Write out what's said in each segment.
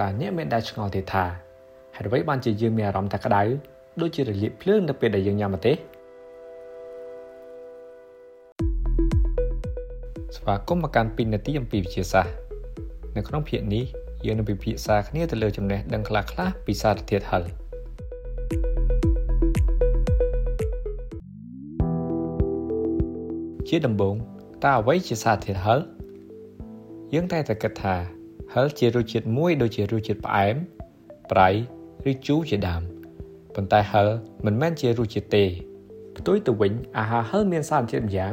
តើអ្នកមានដែលឆ្ងល់ទេថាហេតុអ្វីបានជាយើងមានអារម្មណ៍ថាក្តៅដូចជារលាកភ្លើងនៅពេលដែលយើងញ៉ាំម្ទេសស្វាគមន៍មកកាន់2នាទីអំពីវិទ្យាសាស្ត្រនៅក្នុងភាគនេះយើងនឹងពិភាក្សាគ្នាទៅលើចំណេះដឹងខ្លះៗពីសារធាតុហឹរជាដំបូងតើអ្វីជាសារធាតុហឹរយើងតែតែគិតថា ហឹរជារសជាតិមួយដូចជារសជាតិផ្អែមប្រៃឬជូរជាដើមប៉ុន្តែហឹរមិនមែនជារសជាតិទេផ្ទុយទៅវិញអាហារហឹរមានសារធាតុម្យ៉ាង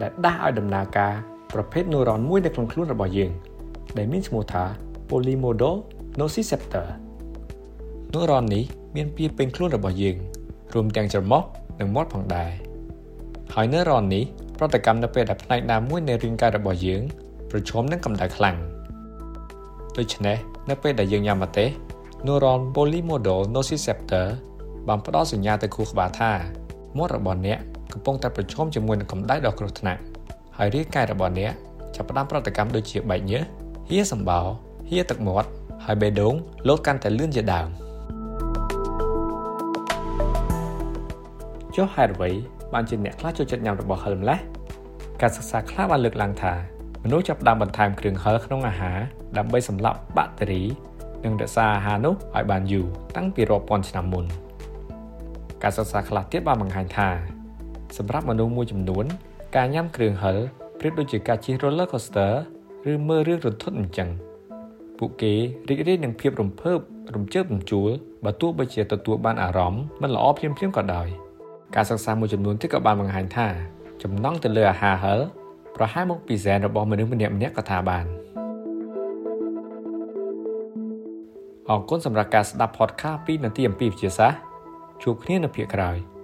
ដែលដាស់ឲ្យដំណើរការប្រភេទនូរ៉ុនមួយនៅក្នុងខ្លួនរបស់យើង ដែលមានឈ្មោះថា polymodonosiceptor នូរ៉ុននេះមានពីពេញខ្លួនរបស់យើងរួមទាំងច្រមុះនិងមាត់ផងដែរហើយនូរ៉ុននេះប្រតិកម្មនៅពេលដែលផ្នែកណាមួយនៃរាងកាយរបស់យើងប្រឈមនឹងកម្ដៅខ្លាំង ដូច្នេះនៅពេលដែលយើងញ៉ាំម្ទេស neuron polymodal nociceptor បានផ្ដល់សញ្ញាទៅខួរក្បាលថាមាត់របស់អ្នកកំពុងតែប្រឈមជាមួយនឹងកម្ដៅដ៏គ្រោះថ្នាក់ហើយរាងកាយរបស់អ្នកចាប់ផ្ដើមប្រតិកម្មដូចជាបែកញើសហៀសម្បោហៀទឹកមាត់ហើយបេះដូងលោតកាន់តែលឿនជាដើមចុះហេតុអ្វីបានជាអ្នកខ្លះចូលចិត្តញ៉ាំរបស់ហឹលម្លេះការសិក្សាខ្លះបានលើកឡើងថា មនុស្សចាប់ផ្ដើមបន្ថែមគ្រឿងហឹរក្នុងអាហារដើម្បីសម្លាប់បាក់តេរី និងរក្សាអាហារនោះឲ្យបានយូរតាំងពីរាប់ពាន់ឆ្នាំមុនការសិក្សាខ្លះទៀតបានបង្ហាញថាសម្រាប់មនុស្សមួយចំនួន ការញ៉ាំគ្រឿងហឹរប្រៀបដូចជាការជិះ roller coaster ឬមើលរឿងរន្ធត់អញ្ចឹងពួកគេរីករាយនឹងភាពរំភើបរំជើបរំជួលបើទោះបីជាទទួលបានអារម្មណ៍មិនល្អភ្លាមៗក៏ដោយការសិក្សាមួយចំនួនទៀតក៏បានបង្ហាញថាចំណង់ទៅលើអាហារហឹរ ប្រហែលមកពីហ្សែនរបស់មនុស្សម្នាក់ម្នាក់ក៏ថាបានអរគុណសម្រាប់ការស្ដាប់ podcast 2នាទីអំពីវិទ្យាសាស្ត្រជួបគ្នានៅភាគក្រោយ។